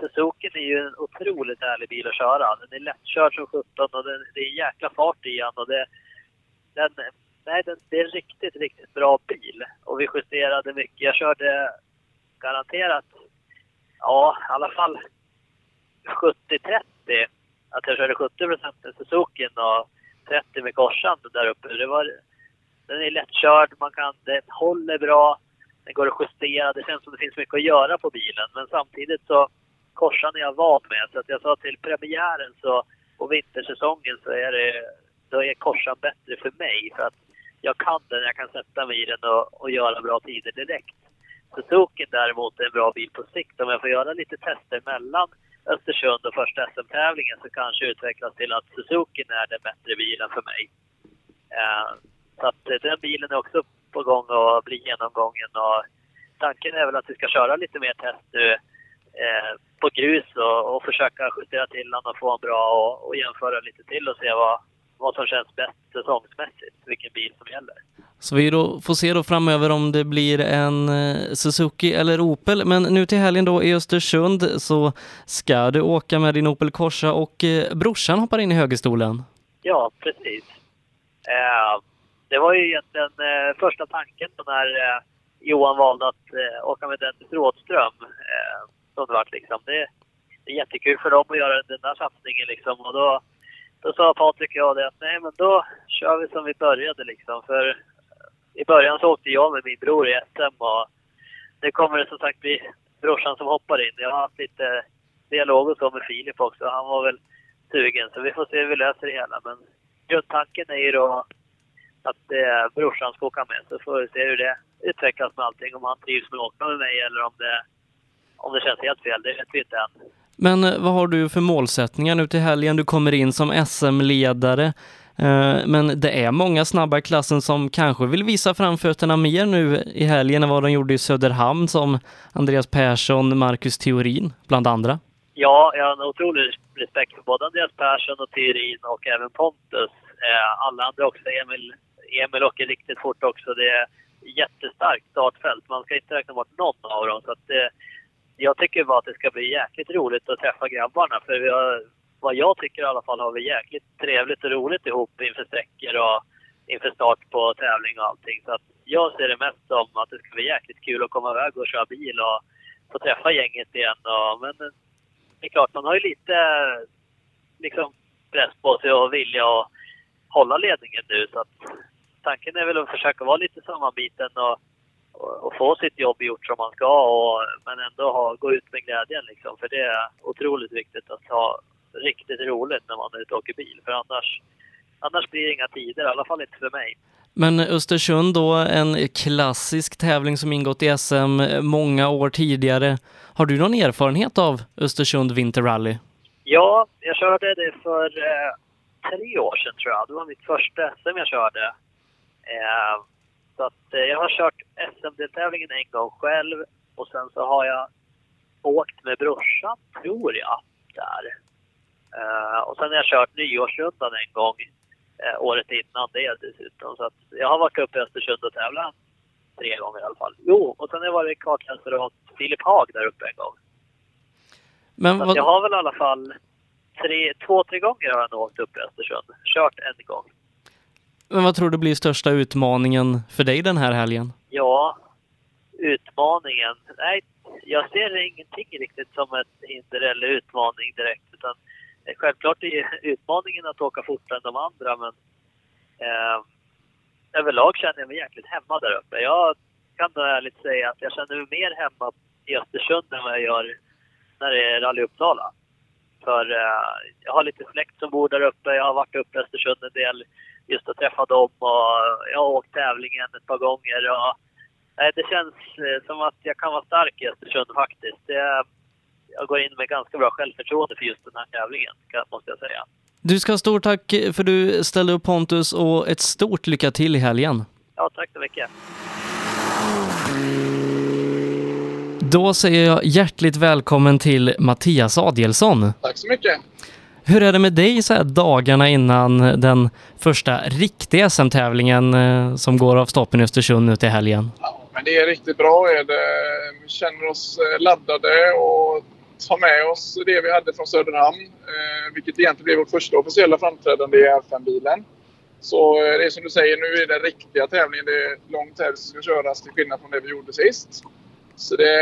Suzuki är ju en otroligt härlig bil att köra. Den är lättkörd som 17 och den, det är jäkla fart i den och det, den nej, det är en riktigt, riktigt bra bil. Och vi justerade mycket. Jag körde garanterat, ja, i alla fall 70-30. Att jag körde 70 procent med Suzuki och 30 med korsan där uppe. Det var, den är lättkörd, man kan, den håller bra, den går att justera. Det känns som det finns mycket att göra på bilen. Men samtidigt så, korsan är jag van med. Så att jag sa till premiären så, och vintersäsongen så är det, då är korsan bättre för mig. För att jag kan den, jag kan sätta mig i den och, och göra bra tider direkt. Suzuki däremot är en bra bil på sikt. Om jag får göra lite tester mellan Östersund och första SM-tävlingen så kanske utvecklas till att Suzuki är den bättre bilen för mig. Eh, så att eh, den bilen är också på gång att bli genomgången och tanken är väl att vi ska köra lite mer test nu eh, på grus och, och, försöka justera till den och få en bra och, och jämföra lite till och se vad, vad som känns bäst säsongsmässigt, vilken bil som gäller. Så vi då får se då framöver om det blir en eh, Suzuki eller Opel. Men nu till helgen då i Östersund så ska du åka med din Opel Corsa och eh, brorsan hoppar in i högerstolen. Ja, precis. Eh, det var ju egentligen eh, första tanken när eh, Johan valde att eh, åka med Dennis Rådström. Eh, som det vart liksom. Det, det är jättekul för dem att göra den där satsningen liksom. Och då då sa Patrik och jag det att nej men då kör vi som vi började liksom. För eh, i början så åkte jag med min bror i SM och nu kommer det som sagt bli brorsan som hoppar in. Jag har haft lite dialog och så med Filip också. Han var väl sugen så vi får se hur vi löser det hela. Men grundtanken är ju då att eh, brorsan ska åka med. Så får vi se hur det utvecklas med allting. Om han trivs med att åka med mig eller om det, om det känns helt fel. Det vet vi inte än. Men eh, vad har du för målsättningar nu till helgen? Du kommer in som SM-ledare. Eh, Men det är många snabba i klassen som kanske vill visa framfötterna mer nu i helgen än vad de gjorde i Söderhamn som Andreas Persson, Marcus Theorin bland andra. Ja, jag har en otrolig respekt för både Andreas Persson och Tyrin och även Pontus. Eh, alla andra också. Emil, Emil åker riktigt fort också. Det är jättestarkt startfält. Man ska inte räkna bort någon av dem. Så att, eh, jag tycker bara att det ska bli jäkligt roligt att träffa grabbarna. För vi har, vad jag tycker i alla fall har vi jäkligt trevligt och roligt ihop inför sträckor och inför start på tävling och allting. Så att jag ser det mest som att det ska bli jäkligt kul att komma iväg och köra bil och få träffa gänget igen. Och, men eh, det är klart, man har ju lite liksom, press på sig och vilja att hålla ledningen nu. Så att tanken är väl att försöka vara lite sammanbiten och, och, och få sitt jobb gjort som man ska. Och, men ändå ha, gå ut med glädjen liksom. För det är otroligt viktigt att ha riktigt roligt när man är ute och åker bil. För annars, annars blir det inga tider, i alla fall inte för mig. Men Östersund då, en klassisk tävling som ingått i SM många år tidigare. Har du någon erfarenhet av Östersund Winter Rally? Ja, jag körde det för eh, tre år sedan tror jag. Det var mitt första SM jag körde. Eh, så att eh, jag har kört SM-deltävlingen en gång själv och sen så har jag åkt med brorsan, tror jag, där. Eh, och sen har jag kört nyårsrundan en gång eh, året innan det dessutom. Så att jag har varit uppe i Östersund och tävlat tre gånger i alla fall. Jo, och sen har jag varit kartläsare åt Filip Haag där uppe en gång. Men vad, jag har väl i alla fall tre, två, tre gånger har jag nog åkt upp i Östersund. Kört en gång men vad tror du blir största utmaningen för dig den här helgen? Ja, utmaningen. Nej, jag ser ingenting riktigt som ett hinder eller utmaning direkt. Utan eh, självklart är utmaningen att åka fortare än de andra, men eh, överlag känner jag mig jäkligt hemma där uppe. Jag kan då ärligt säga att jag känner mig mer hemma i Östersund än vad jag gör när det är Rally Uppsala. För eh, jag har lite släkt som bor där uppe. Jag har varit uppe i Östersund en del just att träffa dem och jag har åkt tävlingen ett par gånger. Och, nej, det känns eh, som att jag kan vara stark i Östersund faktiskt. Det, jag går in med ganska bra självförtroende för just den här tävlingen, måste jag säga. Du ska ha stort tack för du ställde upp Pontus och ett stort lycka till i helgen. Ja, tack så mycket. Då säger jag hjärtligt välkommen till Mattias Adielsson. Tack så mycket. Hur är det med dig så här dagarna innan den första riktiga SM-tävlingen eh, som går av stapeln i Östersund nu till helgen? Ja, men det är riktigt bra. Är det. Vi känner oss eh, laddade och tar med oss det vi hade från Söderhamn. Eh, vilket egentligen blev vårt första officiella framträdande i R5-bilen. Så det är som du säger, nu är det riktiga tävlingen. Det är lång tävling som ska köras till skillnad från det vi gjorde sist. Så det,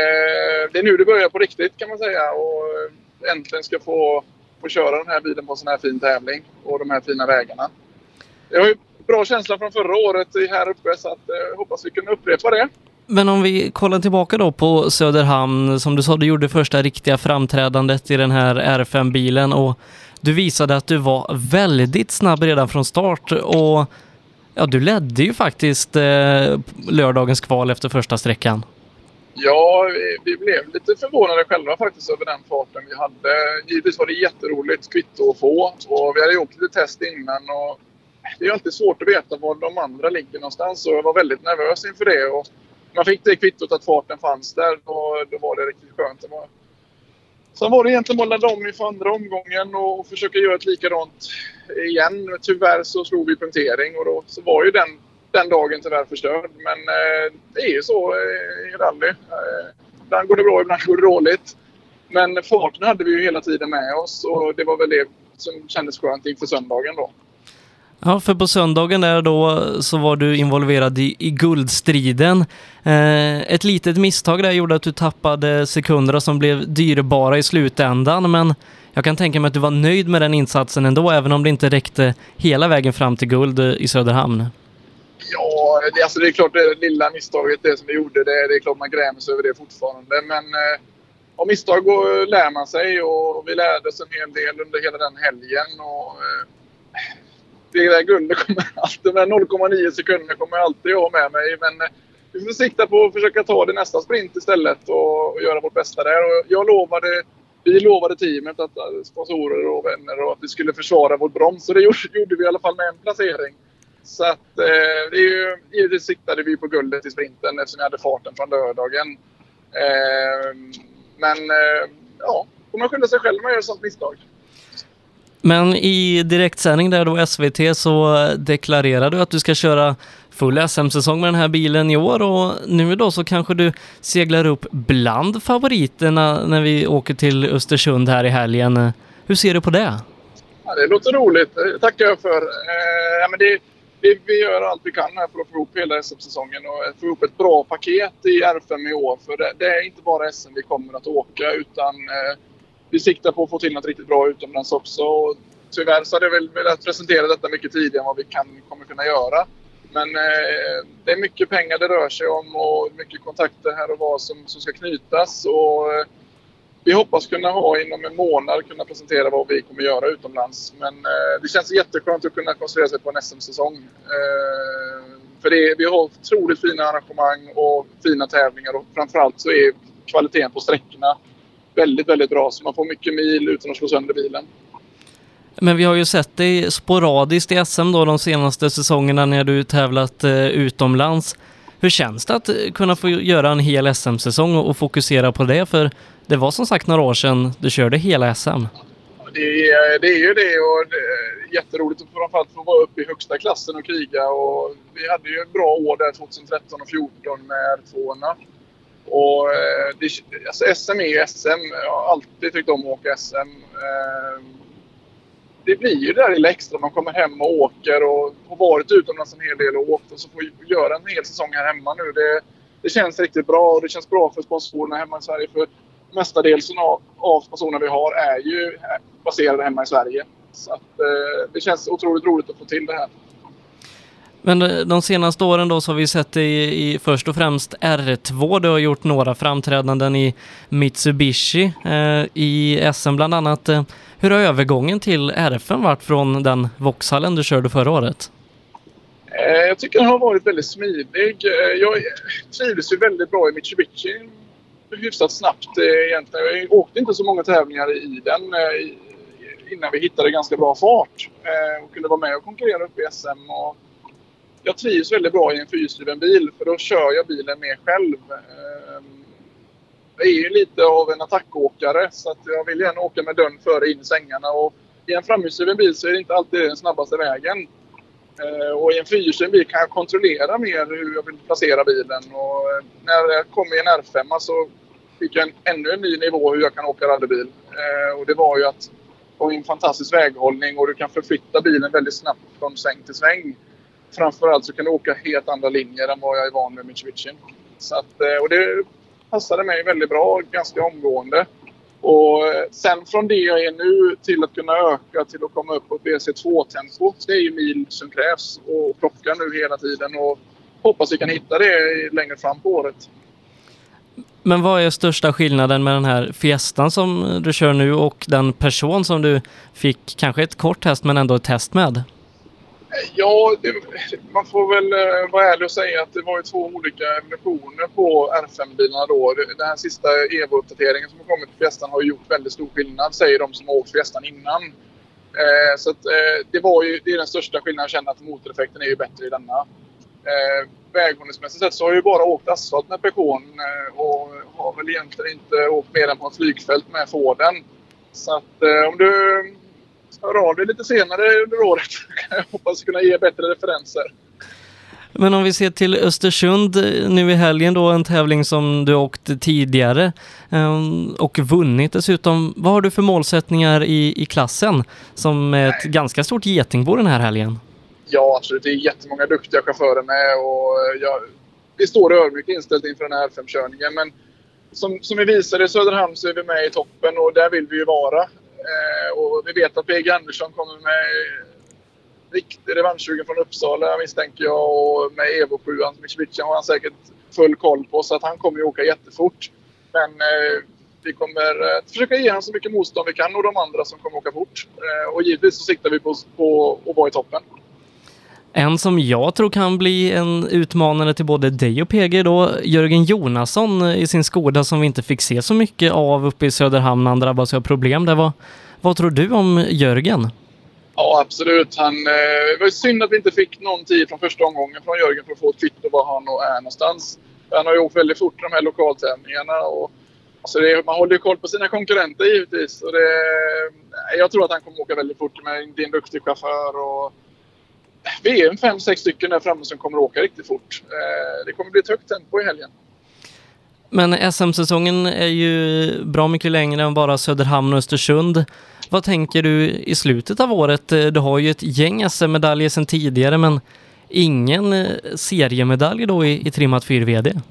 det är nu det börjar på riktigt kan man säga. Och äntligen ska få, få köra den här bilen på en sån här fin tävling och de här fina vägarna. Jag har ju bra känsla från förra året här uppe så att, eh, hoppas vi kan upprepa det. Men om vi kollar tillbaka då på Söderhamn, som du sa, du gjorde första riktiga framträdandet i den här R5-bilen och du visade att du var väldigt snabb redan från start och ja, du ledde ju faktiskt eh, lördagens kval efter första sträckan. Ja, vi, blev lite förvånade själva faktiskt över den farten vi hade. Givetvis var det jätteroligt kvitto att få och vi hade gjort lite test innan och det är alltid svårt att veta var de andra ligger någonstans och jag var väldigt nervös inför det. Och man fick det kvittot att farten fanns där och då var det riktigt skönt. Det var... Sen var det egentligen bara att ladda om inför andra omgången och försöka göra ett likadant igen. Tyvärr så slog vi punktering och då så var ju den, den dagen tyvärr förstörd. Men eh, det är ju så eh, i rally. Eh, ibland går det bra, ibland går det dåligt. Men farten hade vi ju hela tiden med oss och det var väl det som kändes skönt inför söndagen då. Ja, för på söndagen där då så var du involverad i, i guldstriden. Eh, ett litet misstag där gjorde att du tappade sekunderna som blev dyrbara i slutändan, men jag kan tänka mig att du var nöjd med den insatsen ändå, även om det inte räckte hela vägen fram till guld i Söderhamn. Ja, det, alltså det är klart det lilla misstaget det som vi gjorde, det, det är klart man grämer sig över det fortfarande. Men eh, av misstag går, eh, lär man sig och vi lärde oss en hel del under hela den helgen. Och, eh, det där guldet kommer alltid, de 0,9 sekunderna kommer jag alltid ha med mig. Men eh, vi får sikta på att försöka ta det nästa sprint istället och, och göra vårt bästa där. Och jag lovade, vi lovade teamet, att eh, sponsorer och vänner, och att vi skulle försvara vårt brons. Och det gjorde, gjorde vi i alla fall med en placering. Så att eh, det är ju, givetvis siktade vi på guldet i sprinten eftersom vi hade farten från lördagen. Eh, men eh, ja, får man skylla sig själv om man gör ett sånt misstag. Men i direktsändning där då SVT så deklarerade du att du ska köra full SM-säsong med den här bilen i år och nu då så kanske du seglar upp bland favoriterna när vi åker till Östersund här i helgen. Hur ser du på det? Ja, det låter roligt. Det tackar jag för. Eh, men det, vi, vi gör allt vi kan här för att få ihop hela SM-säsongen och få ihop ett bra paket i R5 i år. För det, det är inte bara SM vi kommer att åka utan eh, vi siktar på att få till något riktigt bra utomlands också. Och tyvärr så hade jag väl velat presentera detta mycket tidigare än vad vi kan, kommer kunna göra. Men eh, det är mycket pengar det rör sig om och mycket kontakter här och var som, som ska knytas. Och, eh, vi hoppas kunna ha inom en månad kunna presentera vad vi kommer göra utomlands. Men eh, det känns jätteskönt att kunna koncentrera sig på en SM-säsong. Eh, för det, vi har otroligt fina arrangemang och fina tävlingar och framförallt så är kvaliteten på sträckorna väldigt, väldigt bra. Så man får mycket mil utan att slå sönder bilen. Men vi har ju sett dig sporadiskt i SM då de senaste säsongerna när du tävlat eh, utomlands. Hur känns det att eh, kunna få göra en hel SM-säsong och, och fokusera på det? För det var som sagt några år sedan du körde hela SM. Det är, det är ju det och det jätteroligt att framförallt få vara uppe i högsta klassen och kriga. Och vi hade ju ett bra år där 2013 och 2014 med R2. Och eh, det, alltså SM är ju SM. Jag har alltid tyckt om att åka SM. Ehm, det blir ju det där lilla extra. Man kommer hem och åker och har varit utomlands en hel del och åkt och så får vi göra en hel säsong här hemma nu. Det, det känns riktigt bra och det känns bra för sponsorerna hemma i Sverige. För mestadels av, av sponsorerna vi har är ju baserade hemma i Sverige. Så att, eh, det känns otroligt roligt att få till det här. Men de senaste åren då så har vi sett i, i först och främst R2. Du har gjort några framträdanden i Mitsubishi eh, i SM bland annat. Hur har övergången till R5 varit från den Vauxhallen du körde förra året? Eh, jag tycker den har varit väldigt smidig. Eh, jag trivdes ju väldigt bra i Mitsubishi hyfsat snabbt eh, egentligen. Jag åkte inte så många tävlingar i den eh, innan vi hittade ganska bra fart eh, och kunde vara med och konkurrera uppe i SM. Och jag trivs väldigt bra i en fyrhjulsdriven bil för då kör jag bilen mer själv. Jag är ju lite av en attackåkare så att jag vill gärna åka med dörren före in i sängarna. Och I en framhjulsdriven bil så är det inte alltid den snabbaste vägen. Eh, och i en fyrhjulsdriven bil kan jag kontrollera mer hur jag vill placera bilen. Och eh, när jag kom i en R5 så alltså, fick jag en, ännu en ny nivå hur jag kan åka rallybil. Eh, och det var ju att ha en fantastisk väghållning och du kan förflytta bilen väldigt snabbt från sväng till sväng. Framförallt så kan du åka helt andra linjer än vad jag är van med Mitsubishi. Så att, och det passade mig väldigt bra ganska omgående. Och eh, sen från det jag är nu till att kunna öka till att komma upp på BC2-tempo. Det är ju mil som krävs och plocka nu hela tiden och hoppas vi kan hitta det längre fram på året. Men vad är största skillnaden med den här Fiestan som du kör nu och den person som du fick kanske ett kort test men ändå ett test med? Ja, det, man får väl eh, vara ärlig och säga att det var ju två olika versioner på R5-bilarna då. Den här sista Evo-uppdateringen som har kommit på Fiestan har ju gjort väldigt stor skillnad, säger de som har åkt Fiestan innan. Eh, så att, eh, det, var ju, det är den största skillnaden. Jag känner att motoreffekten är ju bättre i denna. Eh, väghållningsmässigt sett så har jag ju bara åkt asfalt med Peugeot eh, och har väl egentligen inte åkt mer än på ett flygfält med Forden. Så att eh, om du hör av dig lite senare under året. Jag hoppas kunna ge bättre referenser. Men om vi ser till Östersund eh, nu i helgen då, en tävling som du åkt tidigare ehm, och vunnit dessutom. Vad har du för målsättningar i, i klassen som är ett ganska stort getingbo den här helgen? Ja, absolut. Det är jättemånga duktiga chaufförer med och jag, vi står ödmjukt inställt inför den här R5-körningen. Men som, som vi visade i Söderhamn så är vi med i toppen och där vill vi ju vara. Och vi vet att PG Andersson kommer med riktig revanschsugen från Uppsala misstänker jag. Och med Evo 7 Mitsubishi har han säkert full koll på. Så att han kommer ju åka jättefort. Men eh, vi kommer eh, försöka ge honom så mycket motstånd vi kan och de andra som kommer åka fort. Eh, och givetvis så siktar vi på, på att vara i toppen. En som jag tror kan bli en utmanare till både dig och PG då, Jörgen Jonasson eh, i sin Skoda som vi inte fick se så mycket av uppe i Söderhamn när han drabbades av problem. Det var, vad tror du om Jörgen? Ja, absolut. Han, eh, det var synd att vi inte fick någon tid från första omgången från Jörgen för att få ett kvitto var han är någonstans. Han har ju åkt väldigt fort i de här lokaltävlingarna. Och, alltså det, man håller ju koll på sina konkurrenter givetvis. Och det, eh, jag tror att han kommer åka väldigt fort. Men det är en duktig chaufför. Och, eh, vi är en fem, sex stycken där framme som kommer åka riktigt fort. Eh, det kommer bli ett högt tempo i helgen. Men SM-säsongen är ju bra mycket längre än bara Söderhamn och Östersund. Vad tänker du i slutet av året? Du har ju ett gäng SM-medaljer sedan tidigare men ingen eh, seriemedalj då i, i trimmat 4VD?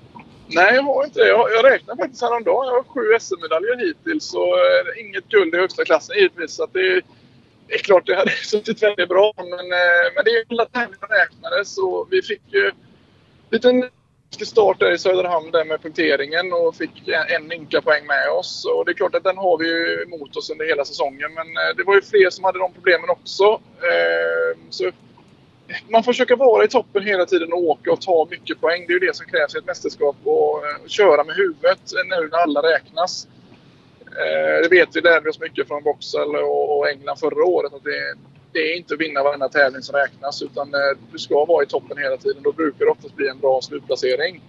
Nej, jag har inte det. Jag, jag räknar faktiskt häromdagen. Jag har sju SM-medaljer hittills och eh, inget guld i högsta klassen givetvis. Så det, det är klart det hade suttit väldigt bra men, eh, men det är alla tävlingar räknades och vi fick ju en Fick start där i Söderhamn där med punkteringen och fick en ynka poäng med oss. Och det är klart att den har vi ju emot oss under hela säsongen. Men eh, det var ju fler som hade de problemen också. Ehm, så man får försöka vara i toppen hela tiden och åka och ta mycket poäng. Det är ju det som krävs i ett mästerskap. Och eh, köra med huvudet eh, nu när alla räknas. Det vet vi, lärde vi oss mycket från Boxall och England förra året. Att det, det är inte att vinna varenda tävling som räknas utan eh, du ska vara i toppen hela tiden. Då brukar det oftast bli en bra slutplacering.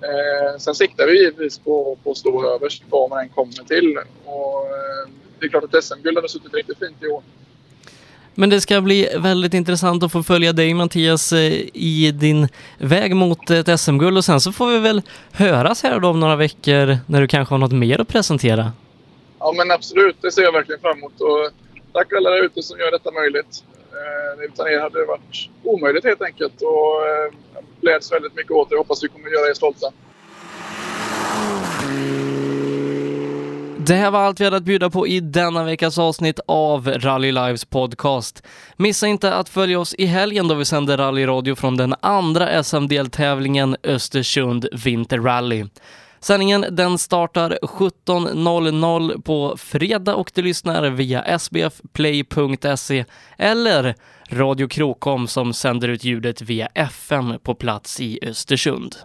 Eh, sen siktar vi givetvis på, på att stå överst vad man än kommer till. Och, det är klart att SM-guld hade suttit riktigt fint i år. Men det ska bli väldigt intressant att få följa dig Mattias i din väg mot ett SM-guld och sen så får vi väl höras här då om några veckor när du kanske har något mer att presentera. Ja men absolut, det ser jag verkligen fram emot. Och tack alla där ute som gör detta möjligt. Eh, utan er hade det varit omöjligt helt enkelt. Och eh, jag gläds väldigt mycket åt det. Jag hoppas vi kommer göra er stolta. Det här var allt vi hade att bjuda på i denna veckas avsnitt av Rally Lives podcast. Missa inte att följa oss i helgen då vi sänder rallyradio från den andra SM-deltävlingen Östersund Vinterrally. Sändningen den startar 17.00 på fredag och du lyssnar via sbfplay.se eller Radio Krokom som sänder ut ljudet via FM på plats i Östersund.